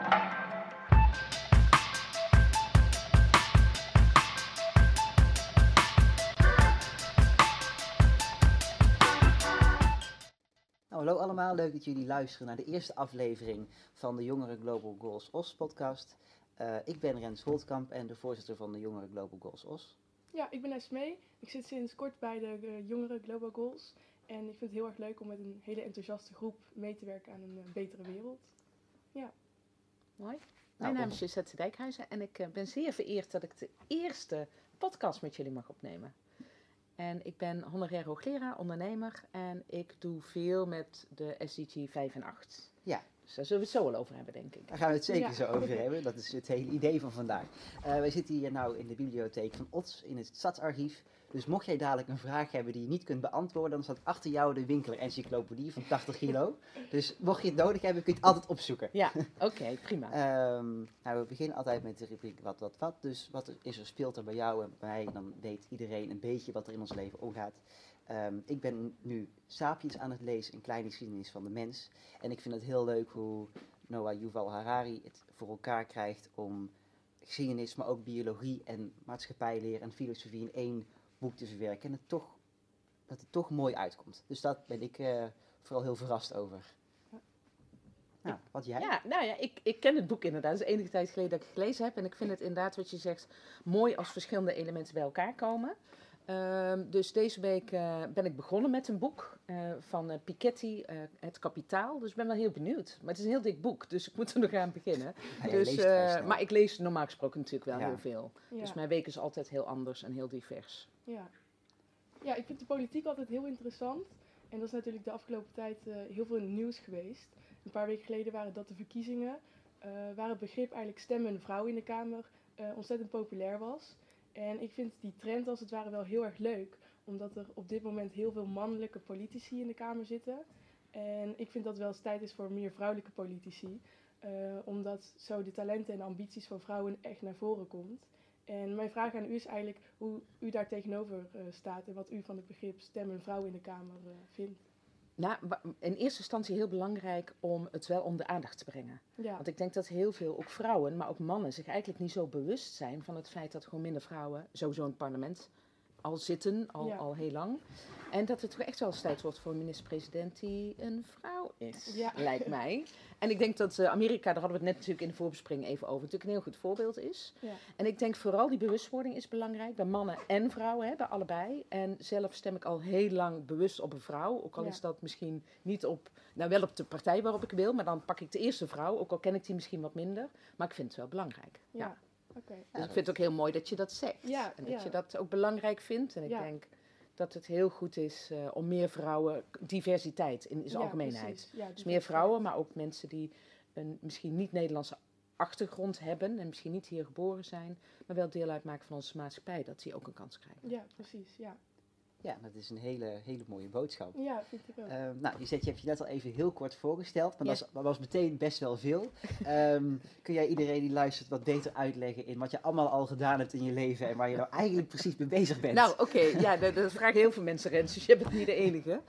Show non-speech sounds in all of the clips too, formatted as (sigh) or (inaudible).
Nou, hallo allemaal, leuk dat jullie luisteren naar de eerste aflevering van de Jongeren Global Goals OS podcast. Uh, ik ben Rens Holtkamp en de voorzitter van de Jongeren Global Goals OS. Ja, ik ben Esmee. Ik zit sinds kort bij de uh, Jongeren Global Goals. En ik vind het heel erg leuk om met een hele enthousiaste groep mee te werken aan een uh, betere wereld. Ja. Mooi. Mijn naam is Josette Dijkhuizen en ik ben zeer vereerd dat ik de eerste podcast met jullie mag opnemen. En ik ben honorair hoogleraar, ondernemer en ik doe veel met de SDG 5 en 8. Ja. Dus daar zullen we het zo wel over hebben, denk ik. Daar gaan we het zeker ja. zo over hebben. Dat is het hele idee van vandaag. Uh, wij zitten hier nou in de bibliotheek van OTS in het stadsarchief. Dus mocht jij dadelijk een vraag hebben die je niet kunt beantwoorden, dan staat achter jou de Winkler Encyclopedie van 80 kilo. dus mocht je het nodig hebben, kun je het altijd opzoeken. Ja, oké, okay, prima. um, (laughs) nou, we beginnen altijd met de rubriek wat, wat, wat. Dus wat is er, speelt er bij jou en bij mij? Dan weet iedereen een beetje wat er in ons leven omgaat. Um, ik ben nu Sapiens aan het lezen, een kleine geschiedenis van de mens. En ik vind het heel leuk hoe Noah Yuval Harari het voor elkaar krijgt om geschiedenis, maar ook biologie en maatschappijleer en filosofie in één boek te verwerken. En het toch, dat het toch mooi uitkomt. Dus daar ben ik uh, vooral heel verrast over. Nou, wat jij? Ja, nou ja, ik, ik ken het boek inderdaad. Het is enige tijd geleden dat ik het gelezen heb. En ik vind het inderdaad, wat je zegt, mooi als verschillende elementen bij elkaar komen. Um, dus deze week uh, ben ik begonnen met een boek uh, van uh, Piketty, Het Kapitaal. Dus ik ben wel heel benieuwd. Maar het is een heel dik boek, dus ik moet er nog aan beginnen. (laughs) Ja, dus, maar ik lees normaal gesproken natuurlijk wel ja. heel veel. Ja. Dus mijn week is altijd heel anders en heel divers. Ja. ja, ik vind de politiek altijd heel interessant. En dat is natuurlijk de afgelopen tijd heel veel in het nieuws geweest. Een paar weken geleden waren dat de verkiezingen. waar het begrip eigenlijk stemmen een vrouw in de Kamer ontzettend populair was. En ik vind die trend als het ware wel heel erg leuk, omdat er op dit moment heel veel mannelijke politici in de Kamer zitten. En ik vind dat wel eens tijd is voor meer vrouwelijke politici, uh, omdat zo de talenten en ambities van vrouwen echt naar voren komt. En mijn vraag aan u is eigenlijk hoe u daar tegenover uh, staat en wat u van het begrip stem een vrouw in de Kamer uh, vindt. Nou, in eerste instantie heel belangrijk om het wel onder de aandacht te brengen. Ja. Want ik denk dat heel veel, ook vrouwen, maar ook mannen, zich eigenlijk niet zo bewust zijn van het feit dat gewoon minder vrouwen sowieso in het parlement al zitten, al, Ja. al heel lang. En dat het toch echt wel eens tijd wordt voor een minister-president die een vrouw is, Ja. lijkt mij. En ik denk dat eh, Amerika, daar hadden we het net natuurlijk in de voorbespreking even over, natuurlijk een heel goed voorbeeld is. Ja. En ik denk vooral die bewustwording is belangrijk, bij mannen en vrouwen, hè, bij allebei. En zelf stem ik al heel lang bewust op een vrouw, ook al is dat misschien niet op, nou wel op de partij waarop ik wil, maar dan pak ik de eerste vrouw, ook al ken ik die misschien wat minder. Maar ik vind het wel belangrijk. Ja. Oké. Dus ik vind het ook heel mooi dat je dat zegt. Ja, en dat ja. je dat ook belangrijk vindt. En ik denk dat het heel goed is eh, om meer vrouwen, diversiteit in zijn Ja, algemeenheid. Dus meer vrouwen, maar ook mensen die een misschien niet Nederlandse achtergrond hebben en misschien niet hier geboren zijn, maar wel deel uitmaken van onze maatschappij, dat die ook een kans krijgen. Ja, precies. Ja, Ja, dat is een hele, hele mooie boodschap. ja vind ik ook. Ehm, nou, je, zet, je hebt je net al even heel kort voorgesteld, maar Ja. dat, was, dat was meteen best wel veel. Ehm, (laughs) kun jij iedereen die luistert wat beter uitleggen in wat je allemaal al gedaan hebt in je leven en waar je nou eigenlijk (laughs) precies mee bezig bent? Nou, oké, ja, dat, dat vragen heel veel mensen, Rens, dus je bent niet de enige.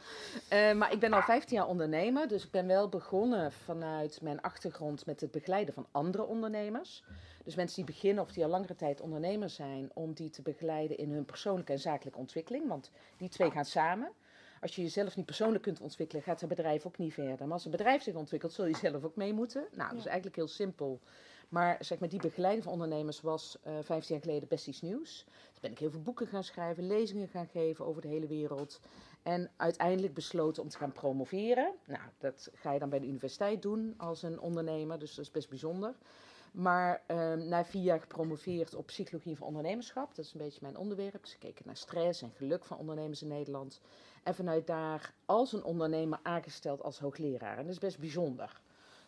Eh, maar ik ben al 15 jaar ondernemer, dus ik ben wel begonnen vanuit mijn achtergrond met het begeleiden van andere ondernemers. Dus mensen die beginnen of die al langere tijd ondernemer zijn, om die te begeleiden in hun persoonlijke en zakelijke ontwikkeling, want die twee gaan samen. Als je jezelf niet persoonlijk kunt ontwikkelen, gaat het bedrijf ook niet verder. Maar als een bedrijf zich ontwikkelt, zul je zelf ook mee moeten. Nou, dat is eigenlijk heel simpel. Maar zeg maar, die begeleiding van ondernemers was eh 15 jaar geleden best iets nieuws. Dus ben ik heel veel boeken gaan schrijven, lezingen gaan geven over de hele wereld. En uiteindelijk besloten om te gaan promoveren. Nou, dat ga je dan bij de universiteit doen als een ondernemer, dus dat is best bijzonder. Maar ehm, na vier jaar gepromoveerd op psychologie van ondernemerschap. Dat is een beetje mijn onderwerp. Dus gekeken naar stress en geluk van ondernemers in Nederland. En vanuit daar als een ondernemer aangesteld als hoogleraar. En dat is best bijzonder.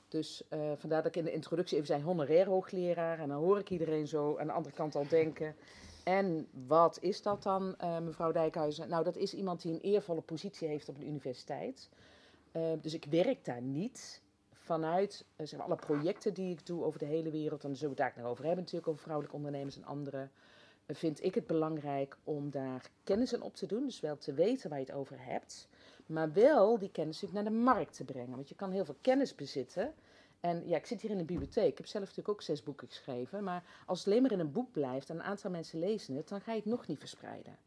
Dus eh, vandaar dat ik in de introductie even zei honorair hoogleraar. En dan hoor ik iedereen zo aan de andere kant al denken. En wat is dat dan, eh, mevrouw Dijkhuizen? Nou, dat is iemand die een eervolle positie heeft op een universiteit. Eh, dus ik werk daar niet vanuit eh, alle projecten die ik doe over de hele wereld. En daar zullen we het daar nog over hebben, natuurlijk, over vrouwelijke ondernemers en anderen. eh, vind ik het belangrijk om daar kennis aan op te doen. Dus wel te weten waar je het over hebt. Maar wel die kennis natuurlijk naar de markt te brengen. Want je kan heel veel kennis bezitten. En ja, ik zit hier in de bibliotheek. Ik heb zelf natuurlijk ook zes boeken geschreven. Maar als het alleen maar in een boek blijft en een aantal mensen lezen het, dan ga je het nog niet verspreiden.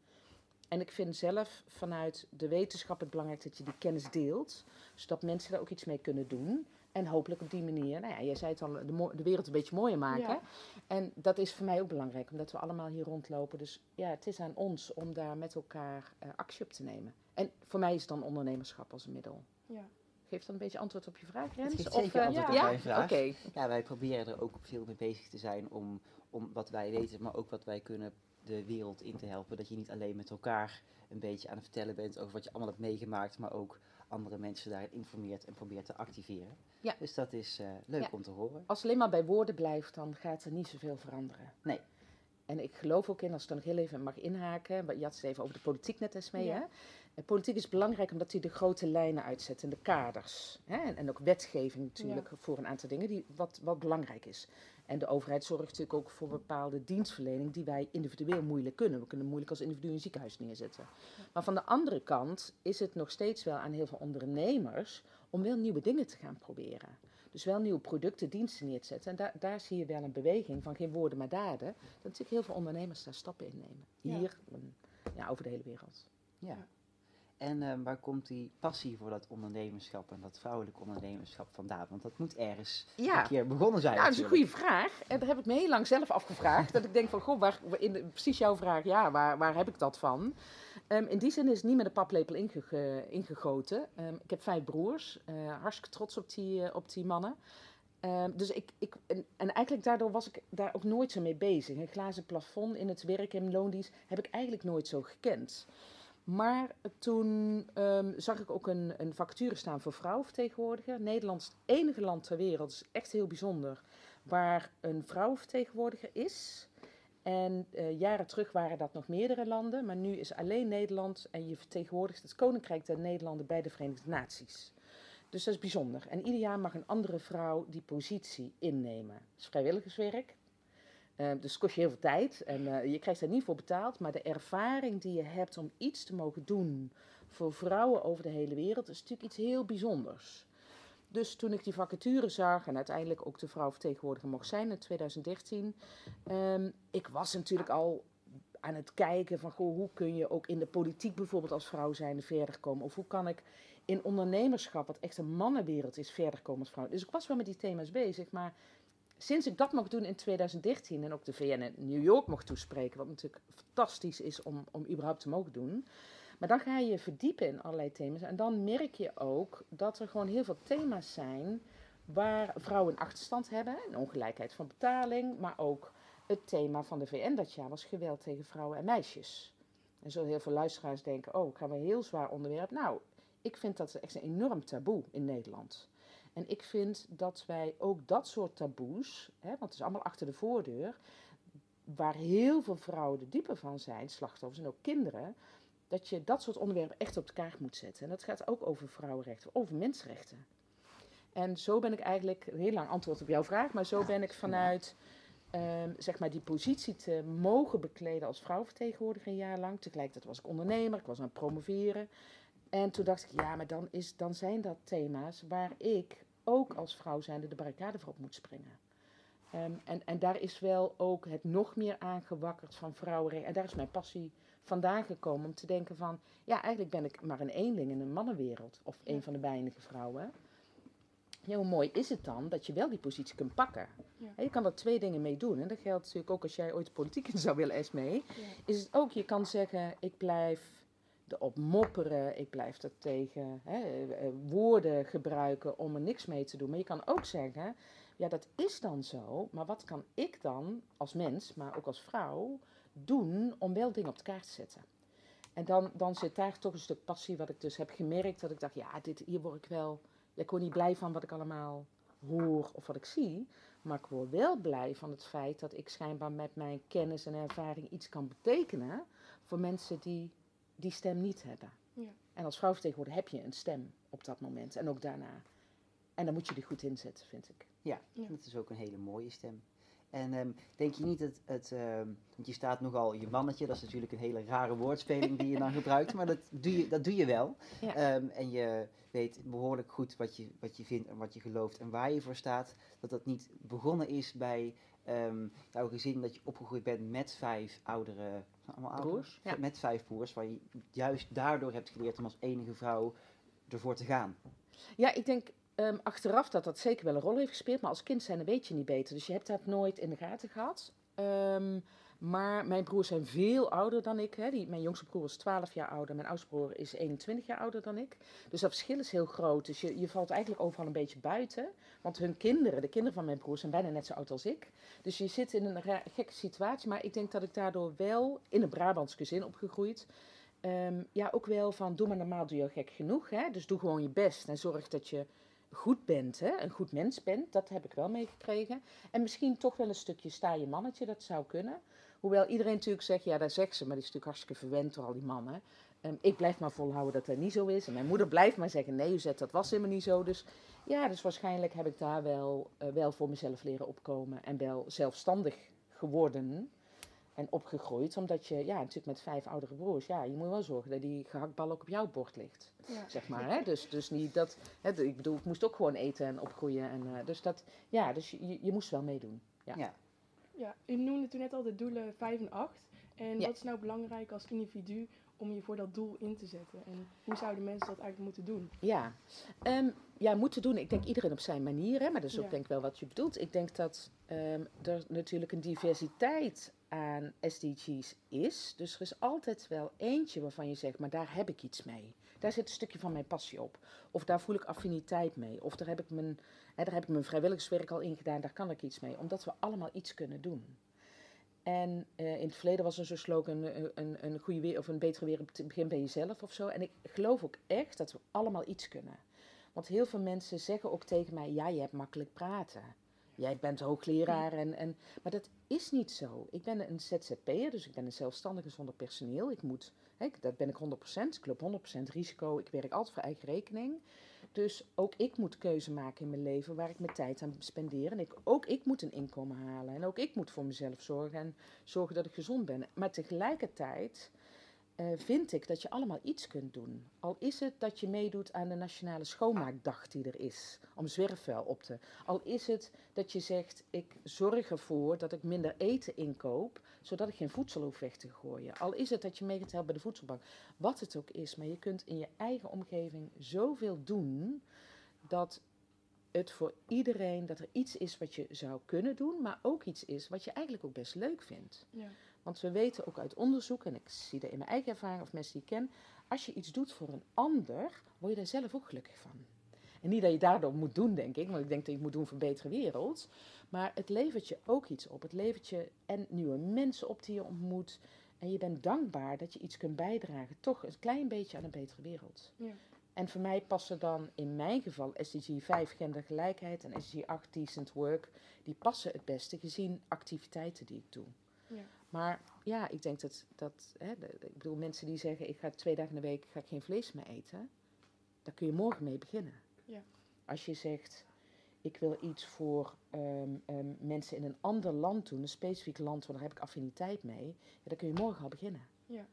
En ik vind zelf vanuit de wetenschap het belangrijk dat je die kennis deelt, zodat mensen daar ook iets mee kunnen doen. En hopelijk op die manier, nou ja, jij zei het al, de, de wereld een beetje mooier maken. Ja. En dat is voor mij ook belangrijk, omdat we allemaal hier rondlopen. Dus ja, het is aan ons om daar met elkaar eh, actie op te nemen. En voor mij is dan ondernemerschap als een middel. Ja. Geeft dat een beetje antwoord op je vraag, Rens? geeft Of, zeker eh, antwoord op ja? mijn vraag. Oké. Ja, wij proberen er ook veel mee bezig te zijn om, om wat wij weten, maar ook wat wij kunnen de wereld in te helpen. Dat je niet alleen met elkaar een beetje aan het vertellen bent over wat je allemaal hebt meegemaakt, maar ook andere mensen daarin informeert en probeert te activeren. Ja. Dus dat is eh, leuk Ja. om te horen. Als het alleen maar bij woorden blijft, dan gaat er niet zoveel veranderen. Nee. En ik geloof ook in, als ik dan nog heel even mag inhaken, want je had het even over de politiek net eens mee, Ja. hè? Eh, Politiek is belangrijk omdat hij de grote lijnen uitzet en de kaders. Hè? En, en ook wetgeving natuurlijk voor een aantal dingen die wat, wat belangrijk is. En de overheid zorgt natuurlijk ook voor bepaalde dienstverlening die wij individueel moeilijk kunnen. We kunnen moeilijk als individu een ziekenhuis neerzetten. Maar van de andere kant is het nog steeds wel aan heel veel ondernemers om wel nieuwe dingen te gaan proberen. Dus wel nieuwe producten, diensten neer te zetten. En daar, daar zie je wel een beweging van geen woorden maar daden. Dat natuurlijk heel veel ondernemers daar stappen in nemen. Hier, en, ja, over de hele wereld. Ja. En eh, waar komt die passie voor dat ondernemerschap en dat vrouwelijk ondernemerschap vandaan? Want dat moet ergens Ja. een keer begonnen zijn. Nou, dat is een goede vraag. En daar heb ik me heel lang zelf afgevraagd. dat ik denk van, goh, waar, in de- precies jouw vraag, ja, waar, waar heb ik dat van? Ehm, in die zin is het niet met een paplepel ingegoten. Ehm, ik heb vijf broers. eh, hartstikke trots op die, eh, op die mannen. Ehm, dus ik, ik en, en eigenlijk daardoor was ik daar ook nooit zo mee bezig. Een glazen plafond in het werk en loondienst heb ik eigenlijk nooit zo gekend. Maar toen ehm, zag ik ook een, een vacature staan voor vrouwenvertegenwoordiger. Nederland is het enige land ter wereld, dat is echt heel bijzonder, waar een vrouwenvertegenwoordiger is. En eh, jaren terug waren dat nog meerdere landen, maar nu is alleen Nederland en je vertegenwoordigt het Koninkrijk der Nederlanden bij de Verenigde Naties. Dus dat is bijzonder. En ieder jaar mag een andere vrouw die positie innemen. Het is vrijwilligerswerk. Eh, dus kost je heel veel tijd en eh, je krijgt er niet voor betaald. Maar de ervaring die je hebt om iets te mogen doen voor vrouwen over de hele wereld is natuurlijk iets heel bijzonders. Dus toen ik die vacature zag en uiteindelijk ook de vrouw vertegenwoordiger mocht zijn in 2013, ehm, ik was natuurlijk al aan het kijken van goh, hoe kun je ook in de politiek bijvoorbeeld als vrouw zijn verder komen? Of hoe kan ik in ondernemerschap, wat echt een mannenwereld is, verder komen als vrouw? Dus ik was wel met die thema's bezig, maar sinds ik dat mocht doen in 2013 en ook de VN in New York mocht toespreken, wat natuurlijk fantastisch is om, om überhaupt te mogen doen. Maar dan ga je verdiepen in allerlei thema's en dan merk je ook dat er gewoon heel veel thema's zijn waar vrouwen een achterstand hebben. Een ongelijkheid van betaling, maar ook het thema van de VN dat jaar was geweld tegen vrouwen en meisjes. En zo heel veel luisteraars denken, oh, ik ga een heel zwaar onderwerp. Nou, ik vind dat echt een enorm taboe in Nederland. En ik vind dat wij ook dat soort taboes, hè, want het is allemaal achter de voordeur, waar heel veel vrouwen de diepe van zijn, slachtoffers en ook kinderen, dat je dat soort onderwerpen echt op de kaart moet zetten. En dat gaat ook over vrouwenrechten, over mensenrechten. En zo ben ik eigenlijk, heel lang antwoord op jouw vraag, maar zo ben ik vanuit ehm, zeg maar die positie te mogen bekleden als vrouwenvertegenwoordiger een jaar lang. Tegelijkertijd was ik ondernemer, ik was aan het promoveren. En toen dacht ik, ja, maar dan, is, dan zijn dat thema's waar ik ook als vrouw zijnde de barricade voor op moet springen. Ehm, en, en daar is wel ook het nog meer aangewakkerd van vrouwenrechten. En daar is mijn passie vandaan gekomen om te denken van... Ja, eigenlijk ben ik maar een eenling in een mannenwereld. Of een van de weinige vrouwen. Ja, hoe mooi is het dan dat je wel die positie kunt pakken? Ja. Je kan er twee dingen mee doen. En dat geldt natuurlijk ook als jij ooit politiek in zou willen, Esmee. Ja. Is het ook, je kan zeggen, ik blijf erop mopperen. Ik blijf er tegen hè, eh, woorden gebruiken om er niks mee te doen. Maar je kan ook zeggen, ja dat is dan zo. Maar wat kan ik dan als mens, maar ook als vrouw, doen om wel dingen op de kaart te zetten? En dan, dan zit daar toch een stuk passie wat ik dus heb gemerkt. Dat ik dacht, ja, dit, hier word ik wel... Ik word niet blij van wat ik allemaal hoor of wat ik zie. Maar ik word wel blij van het feit dat ik schijnbaar met mijn kennis en ervaring iets kan betekenen voor mensen die die stem niet hebben. Ja. En als vrouwvertegenwoordiger heb je een stem op dat moment en ook daarna. En dan moet je die goed inzetten, vind ik. Ja, Ja. dat is ook een hele mooie stem. En ehm, denk je niet dat het, ehm, want je staat nogal je mannetje, dat is natuurlijk een hele rare woordspeling die je dan gebruikt, maar dat doe je, dat doe je wel. Ja. Ehm, en je weet behoorlijk goed wat je, wat je vindt en wat je gelooft en waar je voor staat. Dat dat niet begonnen is bij ehm, jouw gezin, dat je opgegroeid bent met vijf oudere allemaal? Broers, ja. Met vijf broers, waar je juist daardoor hebt geleerd om als enige vrouw ervoor te gaan. Ja, ik denk ehm, achteraf dat dat zeker wel een rol heeft gespeeld, maar als kind zijn weet je niet beter. Dus je hebt dat nooit in de gaten gehad. Ehm, maar mijn broers zijn veel ouder dan ik. Hè. Mijn jongste broer is 12 jaar ouder, mijn oudste broer is 21 jaar ouder dan ik. Dus dat verschil is heel groot. Dus je, je valt eigenlijk overal een beetje buiten. Want hun kinderen, de kinderen van mijn broers, zijn bijna net zo oud als ik. Dus je zit in een gekke situatie. Maar ik denk dat ik daardoor wel in een Brabants gezin opgegroeid. Ehm, ja, ook wel van doe maar normaal, doe je al gek genoeg. Hè? Dus doe gewoon je best en zorg dat je goed bent, hè? een goed mens bent. Dat heb ik wel meegekregen. En misschien toch wel een stukje sta je mannetje, dat zou kunnen. Hoewel iedereen natuurlijk zegt, ja, daar zegt ze, maar die is natuurlijk hartstikke verwend door al die mannen. Ehm, ik blijf maar volhouden dat dat niet zo is. En mijn moeder blijft maar zeggen, nee, Juzet, dat was helemaal niet zo. Dus ja, dus waarschijnlijk heb ik daar wel, eh, wel voor mezelf leren opkomen. En wel zelfstandig geworden en opgegroeid. Omdat je, ja, natuurlijk met vijf oudere broers, ja, je moet wel zorgen dat die gehaktbal ook op jouw bord ligt. Ja. Zeg maar, hè? Dus, dus niet dat, hè, ik bedoel, ik moest ook gewoon eten en opgroeien. En, eh, dus dat, ja, dus je, je moest wel meedoen. Ja. Ja. Ja, u noemde toen net al de doelen 5 en 8. En Ja. wat is nou belangrijk als individu om je voor dat doel in te zetten? En hoe zouden mensen dat eigenlijk moeten doen? Ja, Ehm, ja, moeten doen. Ik denk iedereen op zijn manier, hè, maar dat is ook Ja. denk ik wel wat je bedoelt. Ik denk dat ehm, er natuurlijk een diversiteit aan SDG's is. Dus er is altijd wel eentje waarvan je zegt, maar daar heb ik iets mee. Daar zit een stukje van mijn passie op. Of daar voel ik affiniteit mee. Of daar heb ik mijn, hè, daar heb ik mijn vrijwilligerswerk al in gedaan, daar kan ik iets mee. Omdat we allemaal iets kunnen doen. En eh, in het verleden was er zo'n slogan, eh, een, een, goede weer, of een betere wereld begint bij jezelf of zo. En ik geloof ook echt dat we allemaal iets kunnen. Want heel veel mensen zeggen ook tegen mij, ja, je hebt makkelijk praten. Jij bent hoogleraar, en, en, maar dat is niet zo. Ik ben een ZZP'er, dus ik ben een zelfstandige zonder personeel. Ik moet, dat ben ik 100%, ik loop 100% risico, ik werk altijd voor eigen rekening. Dus ook ik moet keuze maken in mijn leven waar ik mijn tijd aan spendeer. En ik, ook ik moet een inkomen halen. En ook ik moet voor mezelf zorgen en zorgen dat ik gezond ben. Maar tegelijkertijd eh, vind ik dat je allemaal iets kunt doen. Al is het dat je meedoet aan de Nationale Schoonmaakdag die er is, om zwerfvuil op te. Al is het dat je zegt, ik zorg ervoor dat ik minder eten inkoop, zodat ik geen voedsel hoef weg te gooien. Al is het dat je mee gaat helpen bij de voedselbank. Wat het ook is, maar je kunt in je eigen omgeving zoveel doen dat het voor iedereen, dat er iets is wat je zou kunnen doen, maar ook iets is wat je eigenlijk ook best leuk vindt. Ja. Want we weten ook uit onderzoek, en ik zie dat in mijn eigen ervaring of mensen die ik ken, als je iets doet voor een ander, word je daar zelf ook gelukkig van. En niet dat je daardoor moet doen, denk ik, want ik denk dat je het moet doen voor een betere wereld. Maar het levert je ook iets op. Het levert je en nieuwe mensen op die je ontmoet. En je bent dankbaar dat je iets kunt bijdragen, toch een klein beetje aan een betere wereld. Ja. En voor mij passen dan in mijn geval SDG 5 gendergelijkheid en SDG 8 decent work, die passen het beste gezien activiteiten die ik doe. Ja. Maar ja, ik denk dat, dat hè, de- ik bedoel, mensen die zeggen ik ga twee dagen in de week ga ik geen vlees meer eten, daar kun je morgen mee beginnen. Ja. Als je zegt ik wil iets voor ehm, ehm, mensen in een ander land doen, een specifiek land, want daar heb ik affiniteit mee, ja, dan kun je morgen al beginnen. Ja.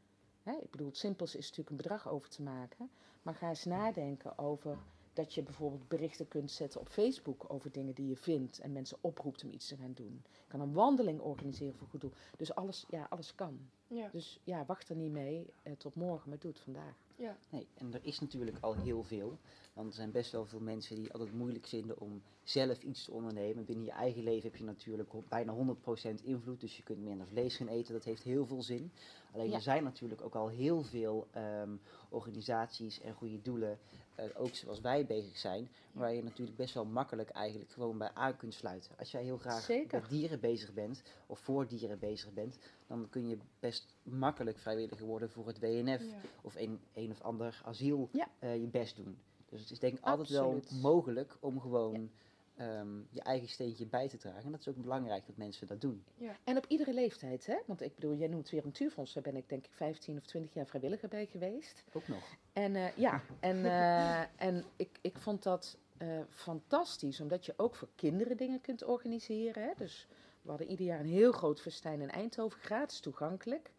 Hè, ik bedoel, het simpelste is natuurlijk een bedrag over te maken, maar ga eens nadenken over dat je bijvoorbeeld berichten kunt zetten op Facebook over dingen die je vindt en mensen oproept om iets te gaan doen. Je kan een wandeling organiseren voor goed doel. Dus alles, ja, alles kan. Ja. Dus ja, wacht er niet mee eh, tot morgen, maar doe het vandaag. Ja. Nee, en er is natuurlijk al heel veel. Want er zijn best wel veel mensen die altijd moeilijk vinden om zelf iets te ondernemen. Binnen je eigen leven heb je natuurlijk bijna 100% invloed. Dus je kunt minder vlees gaan eten. Dat heeft heel veel zin. Alleen Ja. er zijn natuurlijk ook al heel veel ehm, organisaties en goede doelen. Eh, ook zoals wij bezig zijn. Waar je natuurlijk best wel makkelijk eigenlijk gewoon bij aan kunt sluiten. Als jij heel graag Zeker. met dieren bezig bent. Of voor dieren bezig bent. Dan kun je best makkelijk vrijwilliger worden voor het WNF Ja. of een, een of ander asiel Ja. eh, je best doen. Dus het is denk ik altijd wel mogelijk om gewoon ehm, je eigen steentje bij te dragen. En dat is ook belangrijk dat mensen dat doen. En op iedere leeftijd, hè? Want ik bedoel, jij noemt weer een tuurfonds. Daar ben ik denk ik 15 of 20 jaar vrijwilliger bij geweest. Ook nog. En eh, ja, (laughs) en, eh, en ik, ik vond dat eh, fantastisch, omdat je ook voor kinderen dingen kunt organiseren. Hè? Dus We hadden ieder jaar een heel groot festijn in Eindhoven, gratis toegankelijk.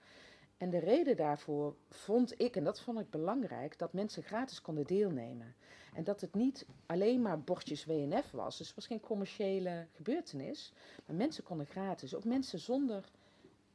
En de reden daarvoor vond ik, en dat vond ik belangrijk, dat mensen gratis konden deelnemen. En dat het niet alleen maar bordjes WNF was. Dus het was geen commerciële gebeurtenis. Maar mensen konden gratis. Ook mensen zonder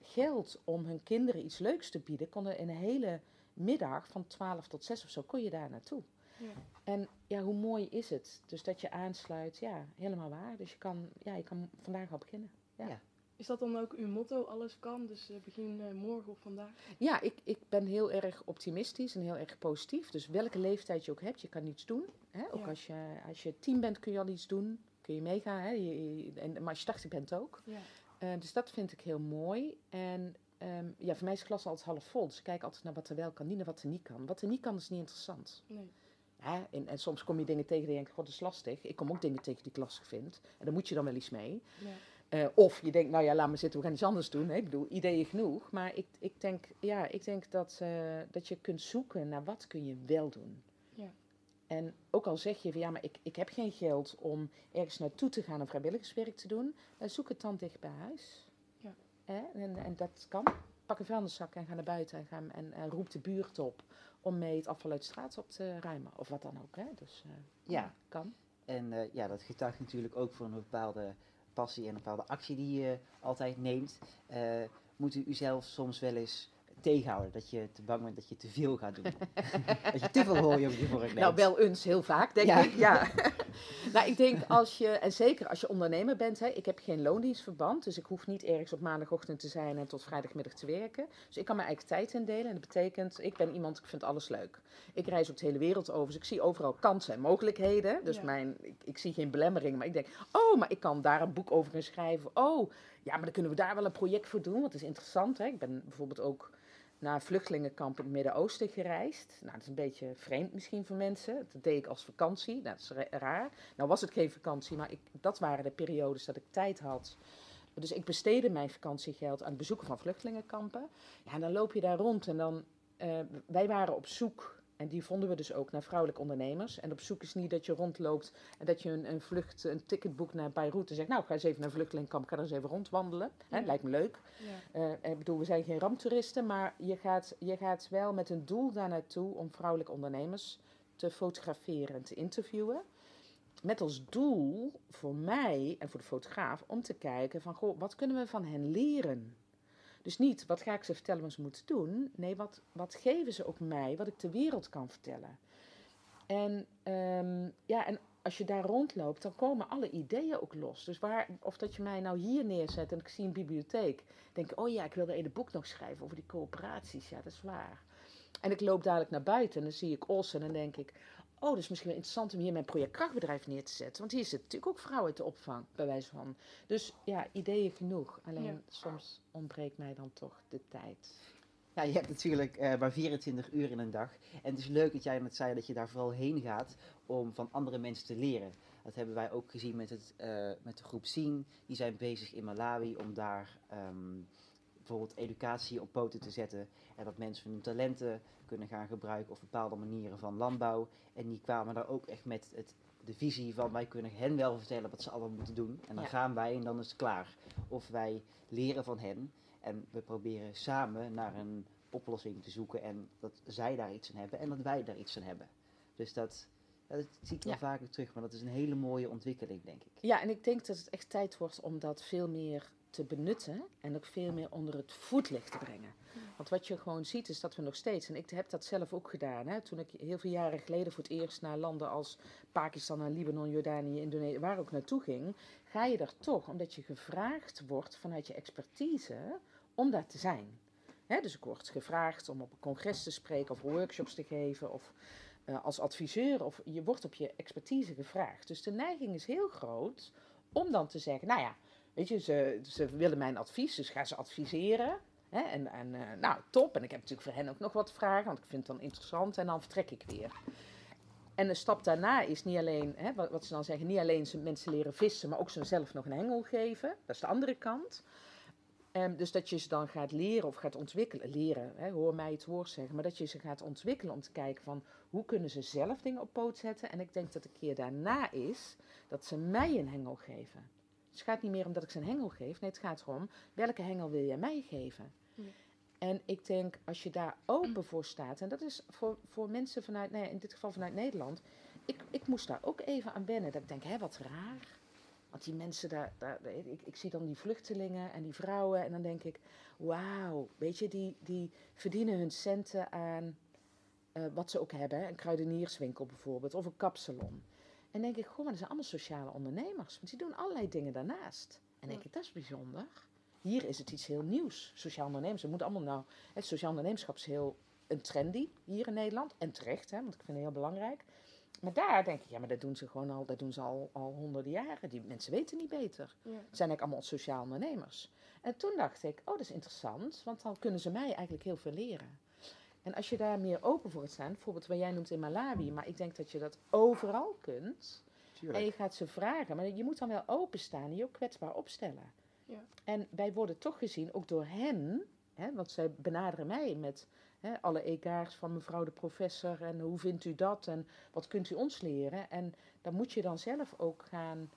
geld om hun kinderen iets leuks te bieden, konden in een hele middag van 12 tot 6 of zo, kon je daar naartoe. Ja. En ja, hoe mooi is het? Dus dat je aansluit, ja, helemaal waar. Dus je kan, ja, je kan vandaag al beginnen. Ja. Ja. Is dat dan ook uw motto, alles kan, dus eh, begin eh, morgen of vandaag? Ja, ik, ik ben heel erg optimistisch en heel erg positief. Dus welke leeftijd je ook hebt, je kan iets doen. Hè? Ook Ja. als, je, als je tien bent kun je al iets doen. Kun je meegaan. Hè? Je, je- en, maar als je 80 bent ook. Ja. Eh, dus dat vind ik heel mooi. En ehm, ja, voor mij is glas altijd half vol. Dus ik kijk altijd naar wat er wel kan, niet naar wat er niet kan. Wat er niet kan is niet interessant. Nee. Hè? En, en soms kom je dingen tegen die je denkt, god, dat is lastig. Ik kom ook dingen tegen die ik lastig vind. En daar moet je dan wel iets mee. Ja. Eh, of je denkt, nou ja, laat maar zitten, we gaan iets anders doen. Hè? Ik bedoel, ideeën genoeg. Maar ik, ik denk, ja, ik denk dat, eh, dat je kunt zoeken naar wat kun je wel doen. Ja. En ook al zeg je van ja, maar ik, ik heb geen geld om ergens naartoe te gaan om vrijwilligerswerk te doen, dan zoek het dan dicht bij huis. Ja. Hè? En, en dat kan. Pak een vuilniszak en ga naar buiten en, ga, en, en roep de buurt op om mee het afval uit de straat op te ruimen. Of wat dan ook. Hè? Dus eh, Ja. kan. En eh, ja, dat getuigt natuurlijk ook voor een bepaalde passie en een bepaalde actie die je altijd neemt. Eh, moet u uzelf soms wel eens tegenhouden, dat je te bang bent dat je te veel gaat doen. (laughs) dat je te veel hooi op je vork neemt. Nou, wel eens heel vaak, denk Ja. ik. Ja. (laughs) nou, ik denk als je, en zeker als je ondernemer bent, hè, ik heb geen loondienstverband, dus ik hoef niet ergens op maandagochtend te zijn en tot vrijdagmiddag te werken. Dus ik kan mijn eigen tijd indelen en dat betekent, ik ben iemand, ik vind alles leuk. Ik reis ook de hele wereld over, dus ik zie overal kansen en mogelijkheden. Dus Ja. mijn, ik, ik zie geen belemmering, maar ik denk, oh, maar ik kan daar een boek over gaan schrijven. Oh, ja, maar dan kunnen we daar wel een project voor doen, want het is interessant. Hè? Ik ben bijvoorbeeld ook naar een vluchtelingenkamp in het Midden-Oosten gereisd. Nou, dat is een beetje vreemd misschien voor mensen. Dat deed ik als vakantie. Nou, dat is ra- raar. Nou was het geen vakantie, maar ik, dat waren de periodes dat ik tijd had. Dus ik besteedde mijn vakantiegeld aan het bezoeken van vluchtelingenkampen. Ja, en dan loop je daar rond en dan... eh, wij waren op zoek, en die vonden we dus ook, naar vrouwelijke ondernemers. En op zoek is niet dat je rondloopt en dat je een, een vlucht, een ticket boekt naar Beirut en zegt... Nou, ga eens even naar een vluchtelingenkamp, ga er eens even rondwandelen. Hè, lijkt me leuk. Ja. Eh, ik bedoel, we zijn geen ramptoeristen, maar je gaat, je gaat wel met een doel daar naartoe om vrouwelijke ondernemers te fotograferen en te interviewen. Met als doel voor mij en voor de fotograaf om te kijken van, goh, wat kunnen we van hen leren? Dus niet, wat ga ik ze vertellen wat ze moeten doen? Nee, wat, wat geven ze ook mij, wat ik de wereld kan vertellen? En, ehm, ja, en als je daar rondloopt, dan komen alle ideeën ook los. Dus waar, of dat je mij nou hier neerzet en ik zie een bibliotheek, denk oh ja, ik wil een boek nog schrijven over die coöperaties. Ja, dat is waar. En ik loop dadelijk naar buiten en dan zie ik Os en dan denk ik, oh, dat is misschien wel interessant om hier mijn project krachtbedrijf neer te zetten. Want hier zitten natuurlijk ook vrouwen te opvang, bij wijze van. Dus ja, ideeën genoeg. Alleen Ja. soms ontbreekt mij dan toch de tijd. Ja, je hebt natuurlijk eh, maar 24 uur in een dag. En het is leuk dat jij net zei dat je daar vooral heen gaat om van andere mensen te leren. Dat hebben wij ook gezien met, het, eh, met de groep Sien. Die zijn bezig in Malawi om daar ehm, bijvoorbeeld educatie op poten te zetten. En dat mensen hun talenten kunnen gaan gebruiken of bepaalde manieren van landbouw. En die kwamen daar ook echt met het, de visie van wij kunnen hen wel vertellen wat ze allemaal moeten doen. En dan Ja. gaan wij en dan is het klaar. Of wij leren van hen. En we proberen samen naar een oplossing te zoeken en dat zij daar iets aan hebben en dat wij daar iets aan hebben. Dus dat, dat zie ik wel Ja. vaker terug, maar dat is een hele mooie ontwikkeling, denk ik. Ja, en ik denk dat het echt tijd wordt om dat veel meer te benutten en ook veel meer onder het voetlicht te brengen. Want wat je gewoon ziet is dat we nog steeds, en ik heb dat zelf ook gedaan, hè, toen ik heel veel jaren geleden voor het eerst naar landen als Pakistan, en Libanon, Jordanië, Indonesië, waar ook naartoe ging, ga je daar toch omdat je gevraagd wordt vanuit je expertise om daar te zijn. Hè, dus ik word gevraagd om op een congres te spreken of workshops te geven of eh, als adviseur of je wordt op je expertise gevraagd. Dus de neiging is heel groot om dan te zeggen, nou ja, weet je, ze, ze willen mijn advies, dus ga ze adviseren. Hè, en en eh, nou, top. En ik heb natuurlijk voor hen ook nog wat vragen, want ik vind het dan interessant en dan vertrek ik weer. En de stap daarna is niet alleen, hè, wat, wat ze dan zeggen, niet alleen ze mensen leren vissen, maar ook ze zelf nog een hengel geven. Dat is de andere kant. Ehm, dus dat je ze dan gaat leren of gaat ontwikkelen, leren, hè, hoor mij het woord zeggen, maar dat je ze gaat ontwikkelen om te kijken van hoe kunnen ze zelf dingen op poot zetten. En ik denk dat de keer daarna is dat ze mij een hengel geven. Het gaat niet meer om dat ik ze een hengel geef. Nee, het gaat erom, welke hengel wil jij mij geven? En ik denk, als je daar open voor staat, en dat is voor, voor mensen vanuit, nee, in dit geval vanuit Nederland, ik, ik moest daar ook even aan wennen. Dat ik denk, hé, wat raar. Want die mensen daar, daar ik, ik zie dan die vluchtelingen en die vrouwen en dan denk ik, wauw, weet je, die, die verdienen hun centen aan eh, wat ze ook hebben. Een kruidenierswinkel bijvoorbeeld, of een kapsalon. En denk ik, goh, maar dat zijn allemaal sociale ondernemers. Want die doen allerlei dingen daarnaast. En denk ik, dat is bijzonder. Hier is het iets heel nieuws. Sociaal ondernemers. We moeten allemaal nou. Het sociaal ondernemerschap is heel een trendy hier in Nederland. En terecht, hè, want ik vind het heel belangrijk. Maar daar denk ik, ja, maar dat doen ze gewoon al, dat doen ze al, al honderden jaren. Die mensen weten niet beter. Ja. Het zijn eigenlijk allemaal sociaal ondernemers. En toen dacht ik, oh, dat is interessant, want dan kunnen ze mij eigenlijk heel veel leren. En als je daar meer open voor gaat staan, bijvoorbeeld wat jij noemt in Malawi, maar ik denk dat je dat overal kunt. En je gaat ze vragen, maar je moet dan wel openstaan en je ook kwetsbaar opstellen. Ja. En wij worden toch gezien, ook door hen, hè, want zij benaderen mij met hè, alle egaars van mevrouw de professor en hoe vindt u dat en wat kunt u ons leren. En daar moet je dan zelf ook gaan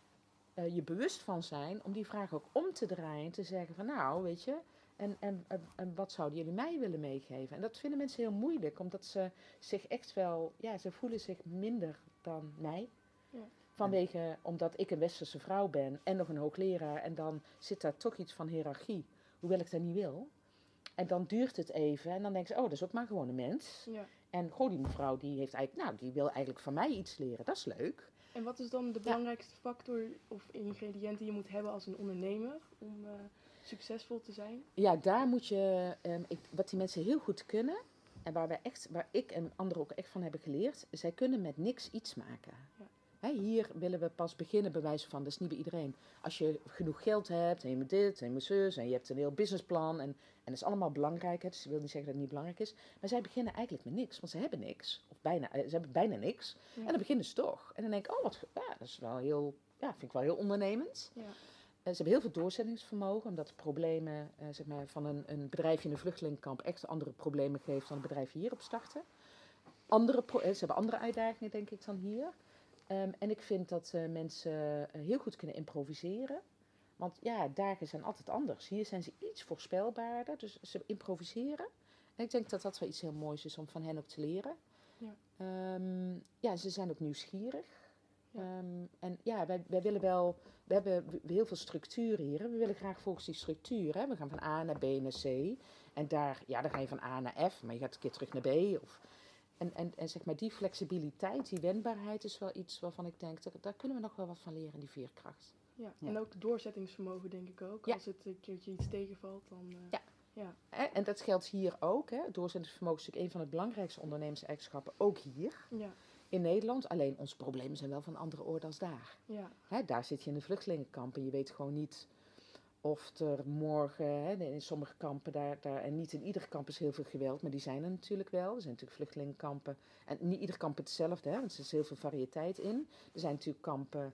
eh, je bewust van zijn om die vraag ook om te draaien en te zeggen van nou, weet je, en, en, en, wat zouden jullie mij willen meegeven? En dat vinden mensen heel moeilijk, omdat ze zich echt wel, ja, ze voelen zich minder dan mij. Ja. Vanwege, omdat ik een westerse vrouw ben en nog een hoogleraar. En dan zit daar toch iets van hiërarchie, hoewel ik dat niet wil. En dan duurt het even en dan denken ze, oh, dat is ook maar gewoon een mens. Ja. En goh, die mevrouw die heeft eigenlijk, nou, die wil eigenlijk van mij iets leren. Dat is leuk. En wat is dan de belangrijkste factor of ingrediënt die je moet hebben als een ondernemer om eh, succesvol te zijn? Ja, daar moet je, ehm, ik, wat die mensen heel goed kunnen, en waar, wij echt, waar ik en anderen ook echt van hebben geleerd, zij kunnen met niks iets maken. Ja. Hè, hier willen we pas beginnen, bewijzen van, dat is niet bij iedereen. Als je genoeg geld hebt, en je moet dit, en je moet zus, en je hebt een heel businessplan, en, en dat is allemaal belangrijk, hè, dus ik wil niet zeggen dat het niet belangrijk is, maar zij beginnen eigenlijk met niks, want ze hebben niks, of bijna, eh, ze hebben bijna niks, Ja. en dan beginnen ze toch. En dan denk ik, oh, wat, ja, dat is wel heel, ja, vind ik wel heel ondernemend. Ja. Eh, ze hebben heel veel doorzettingsvermogen, omdat de problemen eh, zeg maar, van een, een bedrijfje in een vluchtelingenkamp echt andere problemen geeft dan een bedrijfje hier op starten. Andere eh, ze hebben andere uitdagingen, denk ik, dan hier. Ehm, en ik vind dat mensen heel goed kunnen improviseren. Want ja, dagen zijn altijd anders. Hier zijn ze iets voorspelbaarder, dus ze improviseren. En ik denk dat dat wel iets heel moois is om van hen ook te leren. Ja. Ehm, ja, ze zijn ook nieuwsgierig. Ja. Ehm, en ja, wij, wij willen wel, we hebben heel veel structuur hier. We willen graag volgens die structuur. Hè. We gaan van A naar B naar C. En daar, ja, dan ga je van A naar F, maar je gaat een keer terug naar B. Of, en, en, en zeg maar, die flexibiliteit, die wendbaarheid is wel iets waarvan ik denk, dat, daar kunnen we nog wel wat van leren, die veerkracht. Ja. Ja. En ook doorzettingsvermogen, denk ik ook. Ja. Als het een keertje iets tegenvalt, dan. eh, Ja. ja. En dat geldt hier ook. Hè. Doorzettingsvermogen is natuurlijk een van de belangrijkste ondernemerseigenschappen, ook hier Ja. In Nederland. Alleen onze problemen zijn wel van andere orde als daar. Ja. Hè, daar zit je in de vluchtelingenkamp en je weet gewoon niet of er morgen, hè, in sommige kampen, daar, daar, en niet in ieder kamp is heel veel geweld, maar die zijn er natuurlijk wel. Er zijn natuurlijk vluchtelingenkampen. En niet ieder kamp hetzelfde, hè, want er is heel veel variëteit in. Er zijn natuurlijk kampen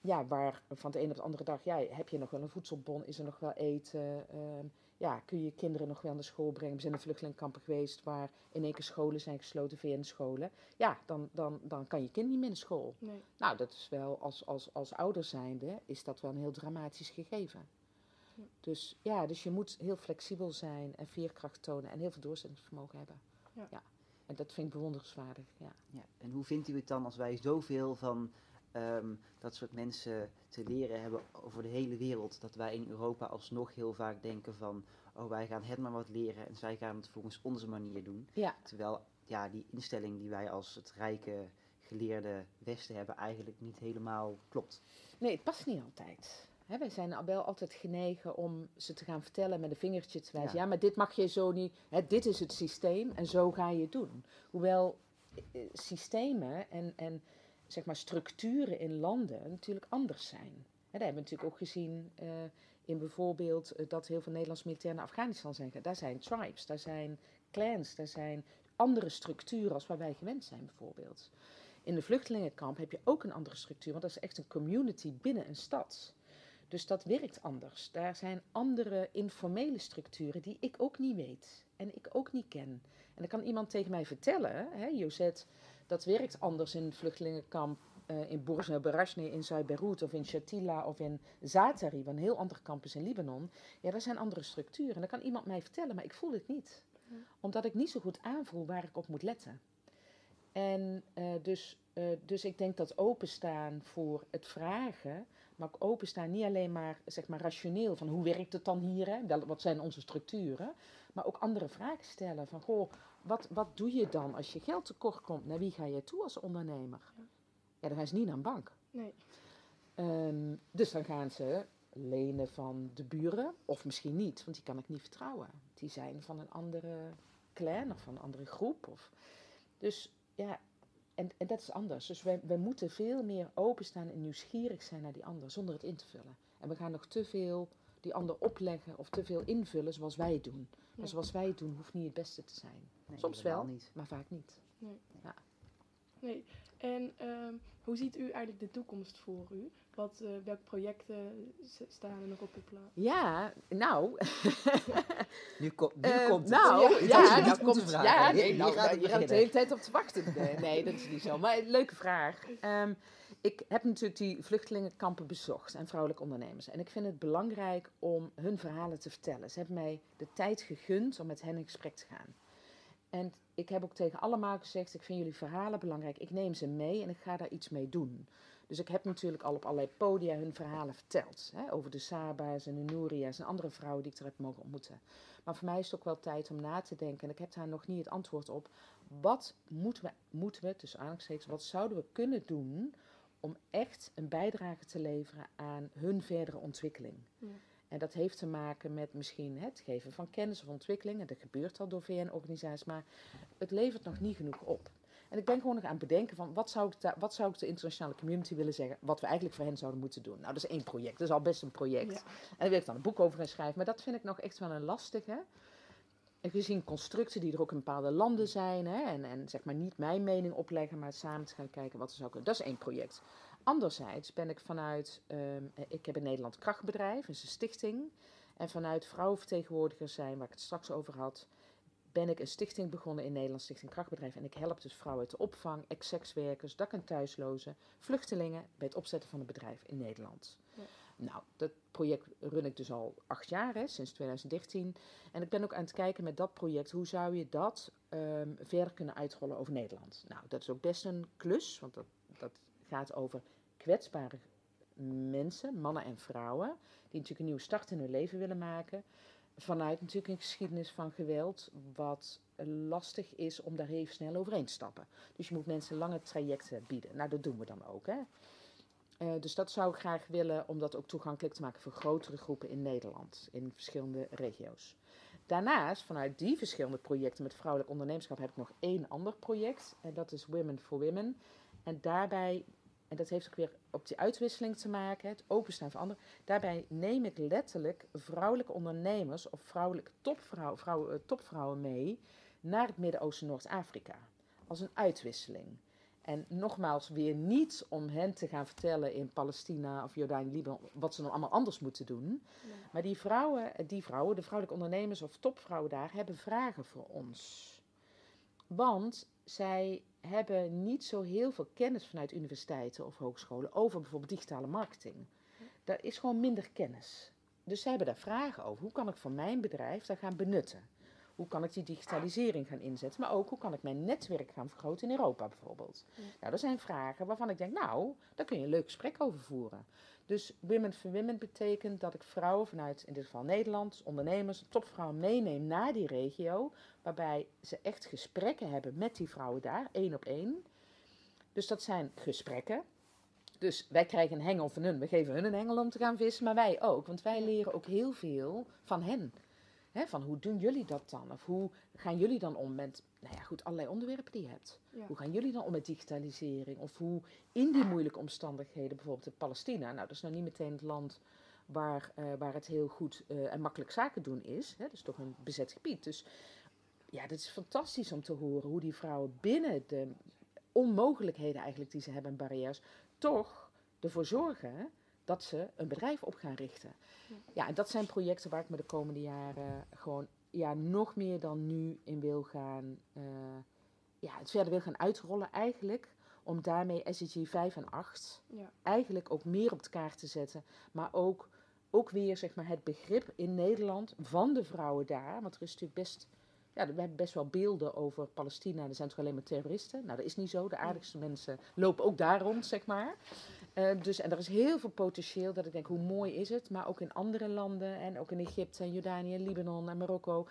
ja, waar van de een op de andere dag, ja, heb je nog wel een voedselbon, is er nog wel eten, ehm, ja, kun je je kinderen nog wel naar school brengen. We zijn in vluchtelingenkampen geweest waar in één keer scholen zijn gesloten, VN-scholen. Ja, dan, dan, dan kan je kind niet meer naar school. Nee. Nou, dat is wel, als, als, als ouder zijnde, is dat wel een heel dramatisch gegeven. Ja. Dus ja, dus je moet heel flexibel zijn en veerkracht tonen en heel veel doorzettingsvermogen hebben. Ja. En dat vind ik bewonderenswaardig, ja. Ja. En hoe vindt u het dan als wij zoveel van ehm, dat soort mensen te leren hebben over de hele wereld, dat wij in Europa alsnog heel vaak denken van, oh wij gaan het maar wat leren en zij gaan het volgens onze manier doen. Ja, Terwijl ja, die instelling die wij als het rijke, geleerde Westen hebben eigenlijk niet helemaal klopt. nee, het past niet altijd. Hè, wij zijn wel altijd genegen om ze te gaan vertellen met een vingertje te wijzen. Ja, Ja. maar dit mag je zo niet. Dit is het systeem en zo ga je het doen. Hoewel eh, systemen en, en zeg maar structuren in landen natuurlijk anders zijn. Hè, dat hebben we natuurlijk ook gezien eh, in bijvoorbeeld eh, dat heel veel Nederlandse militairen naar Afghanistan zijn. Daar zijn tribes, daar zijn clans, daar zijn andere structuren als waar wij gewend zijn bijvoorbeeld. In de vluchtelingenkamp heb je ook een andere structuur, want dat is echt een community binnen een stad. Dus dat werkt anders. Daar zijn andere informele structuren die ik ook niet weet en ik ook niet ken. En dan kan iemand tegen mij vertellen, hè, dat werkt anders in vluchtelingenkamp uh, in Borzo Berashne, in Zuid-Beirut of in Shatila of in Zatari, wat een heel andere campus in Libanon, ja, dat zijn andere structuren. En dan kan iemand mij vertellen, maar ik voel het niet. Omdat ik niet zo goed aanvoel waar ik op moet letten. En uh, dus, uh, dus ik denk dat openstaan voor het vragen, maar ook openstaan niet alleen maar, zeg maar rationeel van hoe werkt het dan hier, hè? Wel, wat zijn onze structuren, maar ook andere vragen stellen van goh, wat, wat doe je dan als je geld tekort komt? Naar wie ga je toe als ondernemer? Ja, ja dan gaan ze niet naar een bank. Nee. Um, dus dan gaan ze lenen van de buren, of misschien niet, want die kan ik niet vertrouwen. Die zijn van een andere clan of van een andere groep. Of, dus ja, en, en dat is anders. Dus wij, wij moeten veel meer openstaan en nieuwsgierig zijn naar die ander, zonder het in te vullen. En we gaan nog te veel die ander opleggen of te veel invullen zoals wij het doen. Ja. Maar zoals wij het doen hoeft niet het beste te zijn. Nee, Soms wel, niet. maar vaak niet. Nee. Ja. nee. En um, hoe ziet u eigenlijk de toekomst voor u? Wat, uh, welke projecten staan er nog op uw plan? Ja, nou. (laughs) nu, kom, nu uh, komt het. Nou, ja, ja, ja, komt, vragen. ja nee, nee, nou je gaat de hele tijd op te wachten. Nee, nee, dat is niet zo. Maar leuke vraag. Um, (laughs) ik heb natuurlijk die vluchtelingenkampen bezocht en vrouwelijke ondernemers. En ik vind het belangrijk om hun verhalen te vertellen. Ze hebben mij de tijd gegund om met hen in gesprek te gaan. En ik heb ook tegen allemaal gezegd, ik vind jullie verhalen belangrijk. Ik neem ze mee en ik ga daar iets mee doen. Dus ik heb natuurlijk al op allerlei podia hun verhalen verteld. Hè, over de Saba's en de Nouria's en andere vrouwen die ik er heb mogen ontmoeten. Maar voor mij is het ook wel tijd om na te denken. En ik heb daar nog niet het antwoord op. Wat moeten we, moeten we wat zouden we kunnen doen om echt een bijdrage te leveren aan hun verdere ontwikkeling? Ja. En dat heeft te maken met misschien het geven van kennis of ontwikkeling. En dat gebeurt al door VN-organisaties, maar het levert nog niet genoeg op. En ik ben gewoon nog aan het bedenken van wat zou, ik wat zou ik de internationale community willen zeggen, wat we eigenlijk voor hen zouden moeten doen. Nou, dat is één project, dat is al best een project. Ja. En daar wil ik dan een boek over gaan schrijven, maar dat vind ik nog echt wel een lastige. En gezien constructen die er ook in bepaalde landen zijn, hè, en, en zeg maar niet mijn mening opleggen, maar samen te gaan kijken wat er zou kunnen. Dat is één project. Anderzijds ben ik vanuit, um, ik heb in Nederland Krachtbedrijf, is een stichting. En vanuit vrouwenvertegenwoordigers zijn, waar ik het straks over had, ben ik een stichting begonnen in Nederland, Stichting Krachtbedrijf. En ik help dus vrouwen uit de opvang, ex-sekswerkers, dak- en thuislozen, vluchtelingen bij het opzetten van een bedrijf in Nederland. Ja. Nou, dat project run ik dus al acht jaar, hè, sinds 2013. En ik ben ook aan het kijken met dat project, hoe zou je dat um, verder kunnen uitrollen over Nederland? Nou, dat is ook best een klus, want dat, dat gaat over kwetsbare mensen, mannen en vrouwen, die natuurlijk een nieuwe start in hun leven willen maken. Vanuit natuurlijk een geschiedenis van geweld, wat lastig is om daar even snel overheen te stappen. Dus je moet mensen lange trajecten bieden. Nou, dat doen we dan ook. Hè? Uh, dus dat zou ik graag willen om dat ook toegankelijk te maken voor grotere groepen in Nederland, in verschillende regio's. Daarnaast, vanuit die verschillende projecten met vrouwelijk ondernemerschap, heb ik nog één ander project. En dat is Women for Women. En daarbij, en dat heeft ook weer op die uitwisseling te maken, het openstaan voor anderen. Daarbij neem ik letterlijk vrouwelijke ondernemers of vrouwelijke topvrouw, vrouw, uh, topvrouwen mee naar het Midden-Oosten Noord-Afrika. Als een uitwisseling. En nogmaals, weer niet om hen te gaan vertellen in Palestina of Jordanië, Libanon, wat ze dan allemaal anders moeten doen. Maar die vrouwen, die vrouwen, de vrouwelijke ondernemers of topvrouwen daar, hebben vragen voor ons. Want zij hebben niet zo heel veel kennis vanuit universiteiten of hogescholen over bijvoorbeeld digitale marketing. Daar is gewoon minder kennis. Dus zij hebben daar vragen over. Hoe kan ik voor mijn bedrijf daar gaan benutten? Hoe kan ik die digitalisering gaan inzetten? Maar ook hoe kan ik mijn netwerk gaan vergroten in Europa bijvoorbeeld? Ja. Nou, dat zijn vragen waarvan ik denk, nou, daar kun je een leuk gesprek over voeren. Dus Women for Women betekent dat ik vrouwen vanuit, in dit geval Nederland, ondernemers, topvrouwen meeneem naar die regio. Waarbij ze echt gesprekken hebben met die vrouwen daar, één op één. Dus dat zijn gesprekken. Dus wij krijgen een hengel van hun, we geven hun een hengel om te gaan vissen, maar wij ook. Want wij leren ook heel veel van hen. Hè, van hoe doen jullie dat dan? Of hoe gaan jullie dan om met, nou ja, goed, allerlei onderwerpen die je hebt. Ja. Hoe gaan jullie dan om met digitalisering? Of hoe in die moeilijke omstandigheden, bijvoorbeeld in Palestina, nou dat is nou niet meteen het land waar, uh, waar het heel goed uh, en makkelijk zaken doen is. Hè, dat is toch een bezet gebied. Dus ja, dat is fantastisch om te horen hoe die vrouwen binnen de onmogelijkheden eigenlijk die ze hebben en barrières, toch ervoor zorgen dat ze een bedrijf op gaan richten. Ja. Ja, en dat zijn projecten waar ik me de komende jaren gewoon ja, nog meer dan nu in wil gaan, uh, ja, het verder wil gaan uitrollen eigenlijk. om daarmee SDG 5 en 8 Ja. eigenlijk ook meer op de kaart te zetten. Maar ook, ook weer zeg maar, het begrip in Nederland van de vrouwen daar. Want er is natuurlijk best, ja, we hebben best wel beelden over Palestina. Er zijn toch alleen maar terroristen? Nou, dat is niet zo. De aardigste mensen lopen ook daar rond, zeg maar. Eh, dus, en er is heel veel potentieel dat ik denk, hoe mooi is het? Maar ook in andere landen en ook in Egypte en Jordanië, Libanon en Marokko.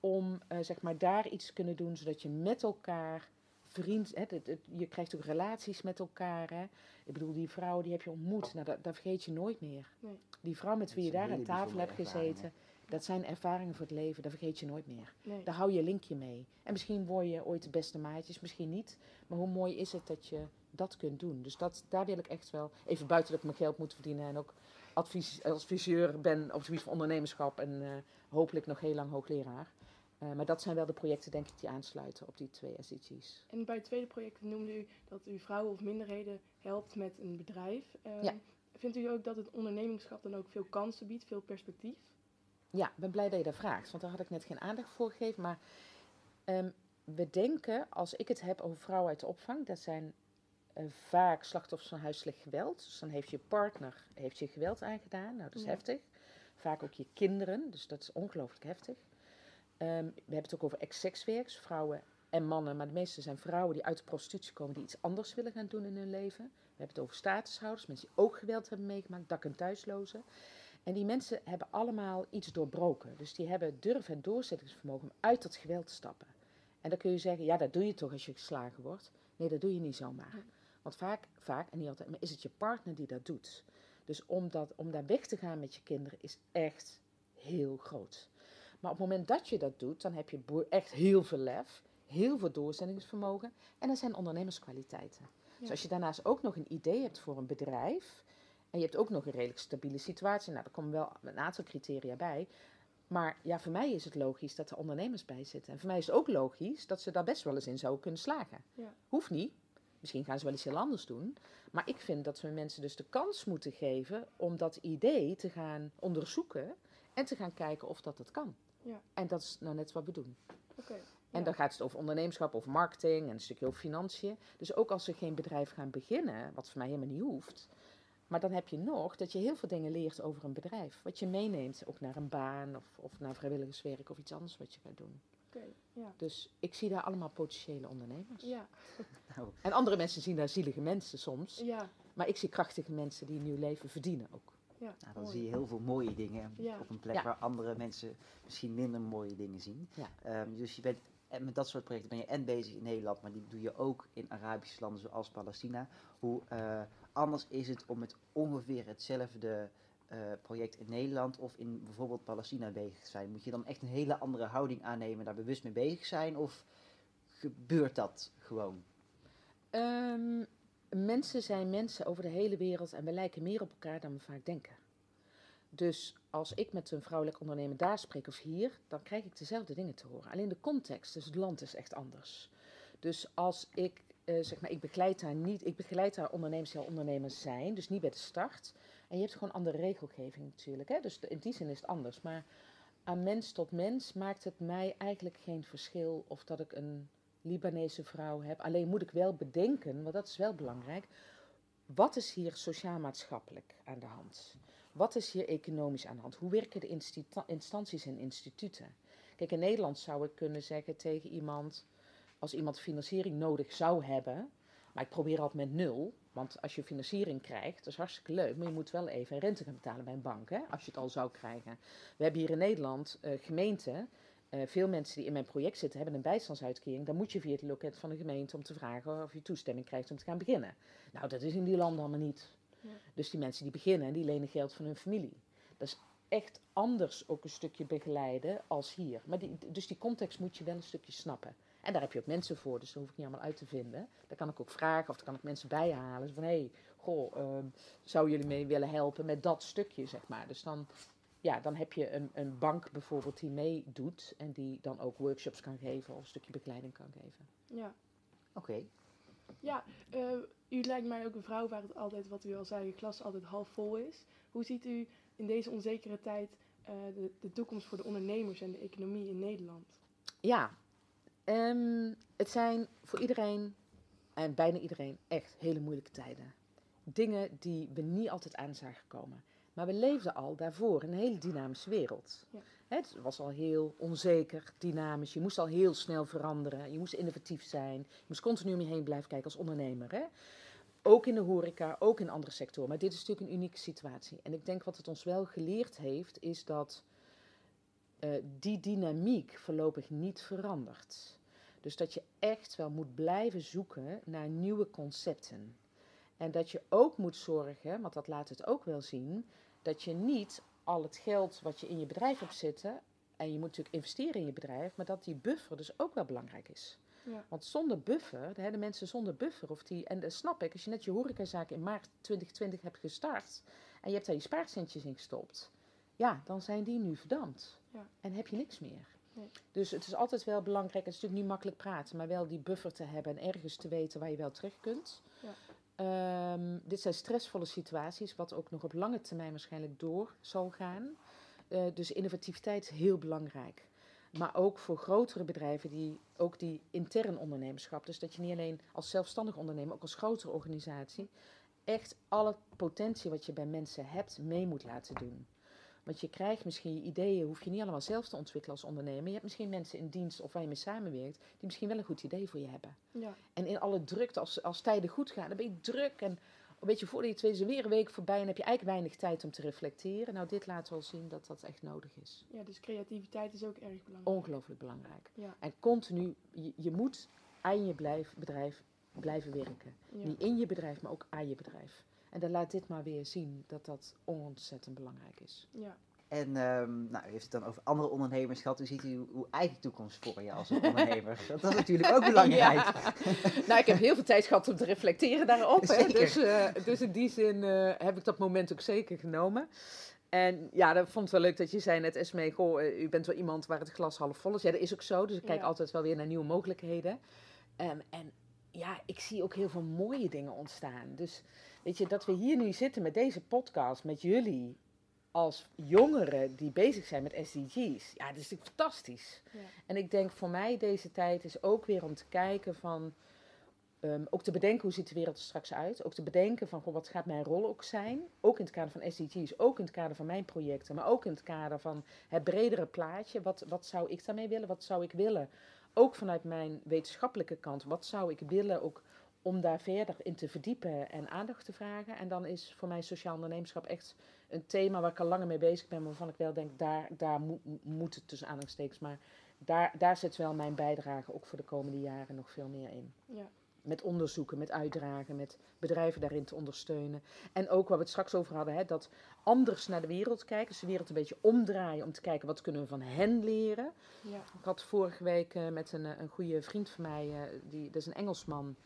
Om eh, zeg maar daar iets te kunnen doen, zodat je met elkaar vriend, hè, het- het- je krijgt ook relaties met elkaar. Hè. Ik bedoel, die vrouw die heb je ontmoet, nou, dat, dat vergeet je nooit meer. Nee. Die vrouw met wie je daar aan tafel hebt gezeten, dat zijn ervaringen voor het leven, dat vergeet je nooit meer. Nee. Daar hou je linkje mee. En misschien word je ooit de beste maatjes, misschien niet. Maar hoe mooi is het dat je dat kunt doen. Dus dat, daar wil ik echt wel, even buiten dat ik mijn geld moet verdienen en ook advies, adviseur ben op het gebied van ondernemerschap en eh, hopelijk nog heel lang hoogleraar. Eh, maar dat zijn wel de projecten, denk ik, die aansluiten op die twee SDG's. En bij het tweede project noemde u dat u vrouwen of minderheden helpt met een bedrijf. Ehm, Ja. Vindt u ook dat het ondernemerschap dan ook veel kansen biedt, veel perspectief? Ja, ik ben blij dat je dat vraagt, want daar had ik net geen aandacht voor gegeven. Maar ehm, we denken, als ik het heb over vrouwen uit de opvang, dat zijn eh, vaak slachtoffers van huiselijk geweld. Dus dan heeft je partner heeft je geweld aangedaan, nou dat is Ja. heftig. Vaak ook je kinderen, dus dat is ongelooflijk heftig. Ehm, we hebben het ook over ex-sekswerkers, vrouwen en mannen, maar de meeste zijn vrouwen die uit de prostitutie komen, die iets anders willen gaan doen in hun leven. We hebben het over statushouders, mensen die ook geweld hebben meegemaakt, dak- en thuislozen. En die mensen hebben allemaal iets doorbroken. Dus die hebben durf en doorzettingsvermogen om uit dat geweld te stappen. En dan kun je zeggen, ja, dat doe je toch als je geslagen wordt. Nee, dat doe je niet zomaar. Want vaak, vaak, en niet altijd, maar is het je partner die dat doet. Dus om, dat, om daar weg te gaan met je kinderen is echt heel groot. Maar op het moment dat je dat doet, dan heb je echt heel veel lef, heel veel doorzettingsvermogen en dat zijn ondernemerskwaliteiten. Dus als je daarnaast ook nog een idee hebt voor een bedrijf en je hebt ook nog een redelijk stabiele situatie, nou, daar komen wel een aantal criteria bij. Maar ja, voor mij is het logisch dat er ondernemers bij zitten. En voor mij is het ook logisch dat ze daar best wel eens in zouden kunnen slagen. Ja. Hoeft niet. Misschien gaan ze wel iets heel anders doen. Maar ik vind dat we mensen dus de kans moeten geven om dat idee te gaan onderzoeken en te gaan kijken of dat het kan. Ja. En dat is nou net wat we doen. En ja. dan gaat het over ondernemerschap, over marketing en een stukje over financiën. Dus ook als ze geen bedrijf gaan beginnen, wat voor mij helemaal niet hoeft. Maar dan heb je nog dat je heel veel dingen leert over een bedrijf. Wat je meeneemt, ook naar een baan of, of naar vrijwilligerswerk of iets anders wat je gaat doen. Oké, ja. Dus ik zie daar allemaal potentiële ondernemers. Ja. (laughs) Nou, En andere mensen zien daar zielige mensen soms. Ja. Maar ik zie krachtige mensen die een nieuw leven verdienen ook. Ja. nou, dan mooi. zie je heel veel mooie dingen Ja. op een plek Ja. waar andere mensen misschien minder mooie dingen zien. Ja. Ehm, dus je bent, en met dat soort projecten ben je en bezig in Nederland, maar die doe je ook in Arabische landen zoals Palestina. Hoe eh, anders is het om met ongeveer hetzelfde eh, project in Nederland of in bijvoorbeeld Palestina bezig zijn? Moet je dan echt een hele andere houding aannemen, daar bewust mee bezig zijn? Of gebeurt dat gewoon? Ehm, mensen zijn mensen over de hele wereld en we lijken meer op elkaar dan we vaak denken. Dus als ik met een vrouwelijk ondernemer daar spreek of hier, dan krijg ik dezelfde dingen te horen. Alleen de context, dus het land is echt anders. Dus als ik, eh, zeg maar, ik begeleid daar niet, ik begeleid daar ondernemers die al ondernemers zijn, dus niet bij de start. En je hebt gewoon andere regelgeving natuurlijk, hè? dus in die zin is het anders. Maar aan mens tot mens maakt het mij eigenlijk geen verschil of dat ik een Libanese vrouw heb. Alleen moet ik wel bedenken, want dat is wel belangrijk. Wat is hier sociaal-maatschappelijk aan de hand? Wat is hier economisch aan de hand? Hoe werken de instanties en instituten? Kijk, in Nederland zou ik kunnen zeggen tegen iemand, als iemand financiering nodig zou hebben, maar ik probeer altijd met nul, want als je financiering krijgt, dat is hartstikke leuk, maar je moet wel even rente gaan betalen bij een bank, hè, als je het al zou krijgen. We hebben hier in Nederland eh, gemeenten, eh, veel mensen die in mijn project zitten hebben een bijstandsuitkering, dan moet je via het loket van de gemeente om te vragen of je toestemming krijgt om te gaan beginnen. Nou, dat is in die landen allemaal niet. Ja. Dus die mensen die beginnen, die lenen geld van hun familie. Dat is echt anders ook een stukje begeleiden als hier. Maar die, dus die context moet je wel een stukje snappen. En daar heb je ook mensen voor, dus dat hoef ik niet allemaal uit te vinden. Daar kan ik ook vragen of daar kan ik mensen bijhalen. Zo van, hé, hey, goh, ehm, zou jullie mee willen helpen met dat stukje, zeg maar. Dus dan, ja, dan heb je een, een bank bijvoorbeeld die meedoet en die dan ook workshops kan geven of een stukje begeleiding kan geven. Ja. Oké, Ja, eh, u lijkt mij ook een vrouw waar het altijd, wat u al zei, je glas altijd half vol is. Hoe ziet u in deze onzekere tijd eh, de, de toekomst voor de ondernemers en de economie in Nederland? Ja, ehm, het zijn voor iedereen En bijna iedereen echt hele moeilijke tijden. Dingen die we niet altijd aan zagen komen. Maar we leefden al daarvoor in een hele dynamische wereld. Ja. Het was al heel onzeker, dynamisch. Je moest al heel snel veranderen. Je moest innovatief zijn. Je moest continu om je heen blijven kijken als ondernemer. Hè? Ook in de horeca, ook in andere sectoren. Maar dit is natuurlijk een unieke situatie. En ik denk wat het ons wel geleerd heeft, is dat eh, die dynamiek voorlopig niet verandert. Dus dat je echt wel moet blijven zoeken naar nieuwe concepten. En dat je ook moet zorgen, want dat laat het ook wel zien, dat je niet al het geld wat je in je bedrijf hebt zitten, en je moet natuurlijk investeren in je bedrijf, maar dat die buffer dus ook wel belangrijk is. Ja. Want zonder buffer, de, de mensen zonder buffer, of die, en dat snap ik, als je net je horecazaak in maart 2020 hebt gestart en je hebt daar je spaarcentjes in gestopt, ja, dan zijn die nu verdampt. Ja. En heb je niks meer. Nee. Dus het is altijd wel belangrijk, het is natuurlijk niet makkelijk praten, maar wel die buffer te hebben en ergens te weten waar je wel terecht kunt. Ja. Ehm, dit zijn stressvolle situaties, wat ook nog op lange termijn waarschijnlijk door zal gaan. Eh, dus innovativiteit is heel belangrijk. Maar ook voor grotere bedrijven, die, ook die intern ondernemerschap. Dus dat je niet alleen als zelfstandig ondernemer, ook als grotere organisatie, echt alle potentie wat je bij mensen hebt mee moet laten doen. Want je krijgt misschien je ideeën, hoef je niet allemaal zelf te ontwikkelen als ondernemer. Je hebt misschien mensen in dienst of waar je mee samenwerkt, die misschien wel een goed idee voor je hebben. Ja. En in alle drukte, als, als tijden goed gaan, dan ben je druk. En weet je, voordat je het weet is er weer een week voorbij en heb je eigenlijk weinig tijd om te reflecteren. Nou, dit laat wel zien dat dat echt nodig is. ja, dus creativiteit is ook erg belangrijk. Ongelooflijk belangrijk. Ja. En continu, je, je moet aan je blijf, bedrijf blijven werken. Ja. Niet in je bedrijf, maar ook aan je bedrijf. En dan laat dit maar weer zien dat dat ontzettend belangrijk is. Ja. En ehm, nou, u heeft het dan over andere ondernemers gehad. Hoe ziet u uw eigen toekomst voor je als ondernemer? (laughs) Dat is natuurlijk ook belangrijk. Ja. nou, ik heb heel veel tijd gehad om te reflecteren daarop. Hè. Dus, eh, dus in die zin eh, heb ik dat moment ook zeker genomen. En ja, dat vond ik wel leuk dat je zei net, Esmee, goh, eh, u bent wel iemand waar het glas half vol is. Ja, dat is ook zo. Dus ik kijk Ja. altijd wel weer naar nieuwe mogelijkheden. Ehm, en ja, ik zie ook heel veel mooie dingen ontstaan. Dus weet je, dat we hier nu zitten met deze podcast, met jullie als jongeren die bezig zijn met SDG's. Ja, dat is natuurlijk fantastisch. Ja. En ik denk voor mij deze tijd is ook weer om te kijken van... ehm, ook te bedenken hoe ziet de wereld er straks uit. Ook te bedenken van goh, wat gaat mijn rol ook zijn. Ook in het kader van SDG's, ook in het kader van mijn projecten. Maar ook in het kader van het bredere plaatje. Wat, wat zou ik daarmee willen? Wat zou ik willen? Ook vanuit mijn wetenschappelijke kant. Wat zou ik willen ook om daar verder in te verdiepen en aandacht te vragen. En dan is voor mij sociaal ondernemerschap echt een thema waar ik al langer mee bezig ben. Waarvan ik wel denk, daar, daar moet, moet het tussen aanhalingstekens. Maar daar, daar zit wel mijn bijdrage ook voor de komende jaren nog veel meer in. Ja. Met onderzoeken, met uitdragen, met bedrijven daarin te ondersteunen. En ook waar we het straks over hadden, hè, dat anders naar de wereld kijken. Dus de wereld een beetje omdraaien om te kijken wat kunnen we van hen leren. Ja. Ik had vorige week eh, met een, eh, een goede vriend van mij, eh, die, dat is een Engelsman.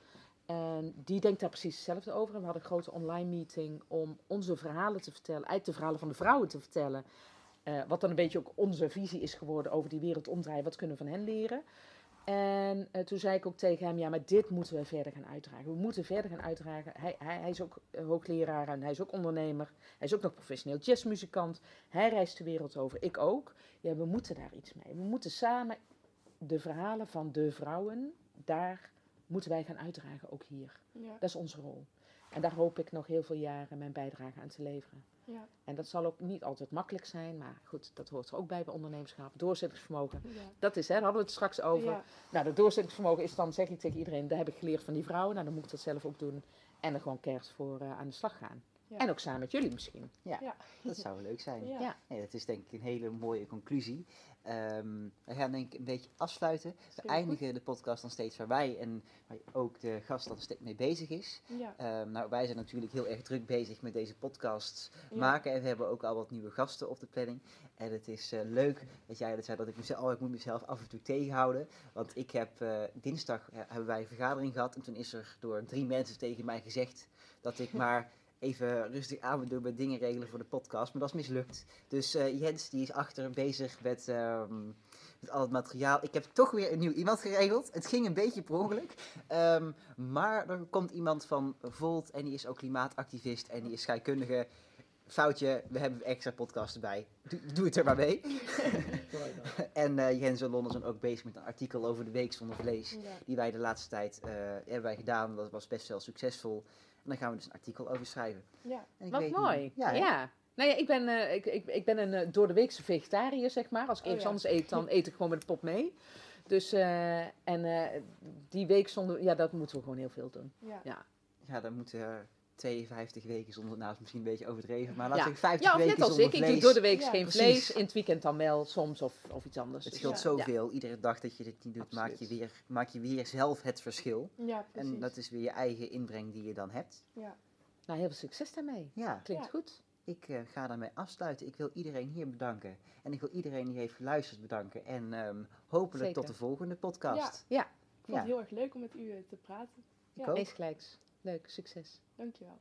En die denkt daar precies hetzelfde over. En we hadden een grote online meeting om onze verhalen te vertellen, eigenlijk de verhalen van de vrouwen te vertellen. Wat dan een beetje ook onze visie is geworden over die wereld omdraaien. Wat kunnen we van hen leren? En eh, toen zei ik ook tegen hem, ja, maar dit moeten we verder gaan uitdragen. We moeten verder gaan uitdragen. Hij, hij, hij is ook eh, hoogleraar en hij is ook ondernemer. Hij is ook nog professioneel jazzmuzikant. Hij reist de wereld over, ik ook. Ja, we moeten daar iets mee. We moeten samen de verhalen van de vrouwen, daar moeten wij gaan uitdragen, ook hier. Ja. Dat is onze rol. En daar hoop ik nog heel veel jaren mijn bijdrage aan te leveren. Ja. En dat zal ook niet altijd makkelijk zijn, maar goed, dat hoort er ook bij bij ondernemerschap. Doorzettingsvermogen, Ja. dat is, hè, daar hadden we het straks over. Ja. Nou, dat doorzettingsvermogen is dan, zeg ik tegen iedereen, dat heb ik geleerd van die vrouwen. Nou, dan moet ik dat zelf ook doen. En er gewoon kerst voor eh, aan de slag gaan. Ja. En ook samen met jullie misschien. Ja, Ja. dat zou leuk zijn. Ja. Ja. Nee, dat is denk ik een hele mooie conclusie. Ehm, we gaan denk ik een beetje afsluiten. We eindigen de podcast dan steeds waar wij en waar ook de gast dan steeds mee bezig is. Ja. Ehm, nou, wij zijn natuurlijk heel erg druk bezig met deze podcast Ja. maken. En we hebben ook al wat nieuwe gasten op de planning. En het is eh, leuk dat jij dat zei dat ik mezelf, oh, ik moet mezelf af en toe tegenhouden. Want ik heb eh, dinsdag eh, hebben wij een vergadering gehad. En toen is er door drie mensen tegen mij gezegd dat ik (laughs) maar even rustig aan doen met dingen regelen voor de podcast. Maar dat is mislukt. Dus eh, Jens die is achter bezig met, ehm, met al het materiaal. Ik heb toch weer een nieuw iemand geregeld. Het ging een beetje per ongeluk. Ehm, maar er komt iemand van Volt en die is ook klimaatactivist en die is scheikundige. foutje, we hebben extra podcast erbij. Doe, doe het er maar mee. (laughs) en eh, Jens en Londen zijn ook bezig met een artikel over de week zonder vlees. Ja. Die wij de laatste tijd eh, hebben wij gedaan. Dat was best wel succesvol. En daar gaan we dus een artikel over schrijven. Ja. En ik Wat weet niet- mooi. Ja? Nou ja, ik ben, eh, ik, ik, ik ben een uh, door de weekse vegetariër, zeg maar. Als ik Oh, ergens ja. anders eet, dan eet ik gewoon met de pop mee. Dus, eh, en eh, die week zonder, ja, dat moeten we gewoon heel veel doen. Ja. Ja. Ja, dan moeten uh, 52 weken zonder, nou is misschien een beetje overdreven, maar laat Ja. ik 50 Ja, of weken net als zonder ik. Ik vlees. doe door de week Ja, geen precies. vlees, in het weekend dan wel, soms of, of iets anders. Het Dus, scheelt Ja. zoveel. Iedere dag dat je dit niet doet, maak je, weer, maak je weer zelf het verschil. Ja, precies. En dat is weer je eigen inbreng die je dan hebt. Ja. Nou, heel veel succes daarmee. Ja, Klinkt Ja. goed. ik eh, ga daarmee afsluiten. Ik wil iedereen hier bedanken. En ik wil iedereen die heeft geluisterd bedanken. En ehm, hopelijk Zeker. tot de volgende podcast. Ja, Ik vond Ja. het heel erg leuk om met u eh, te praten. Ik Ja. ook. Wees gelijks. Leuk, succes. Dankjewel.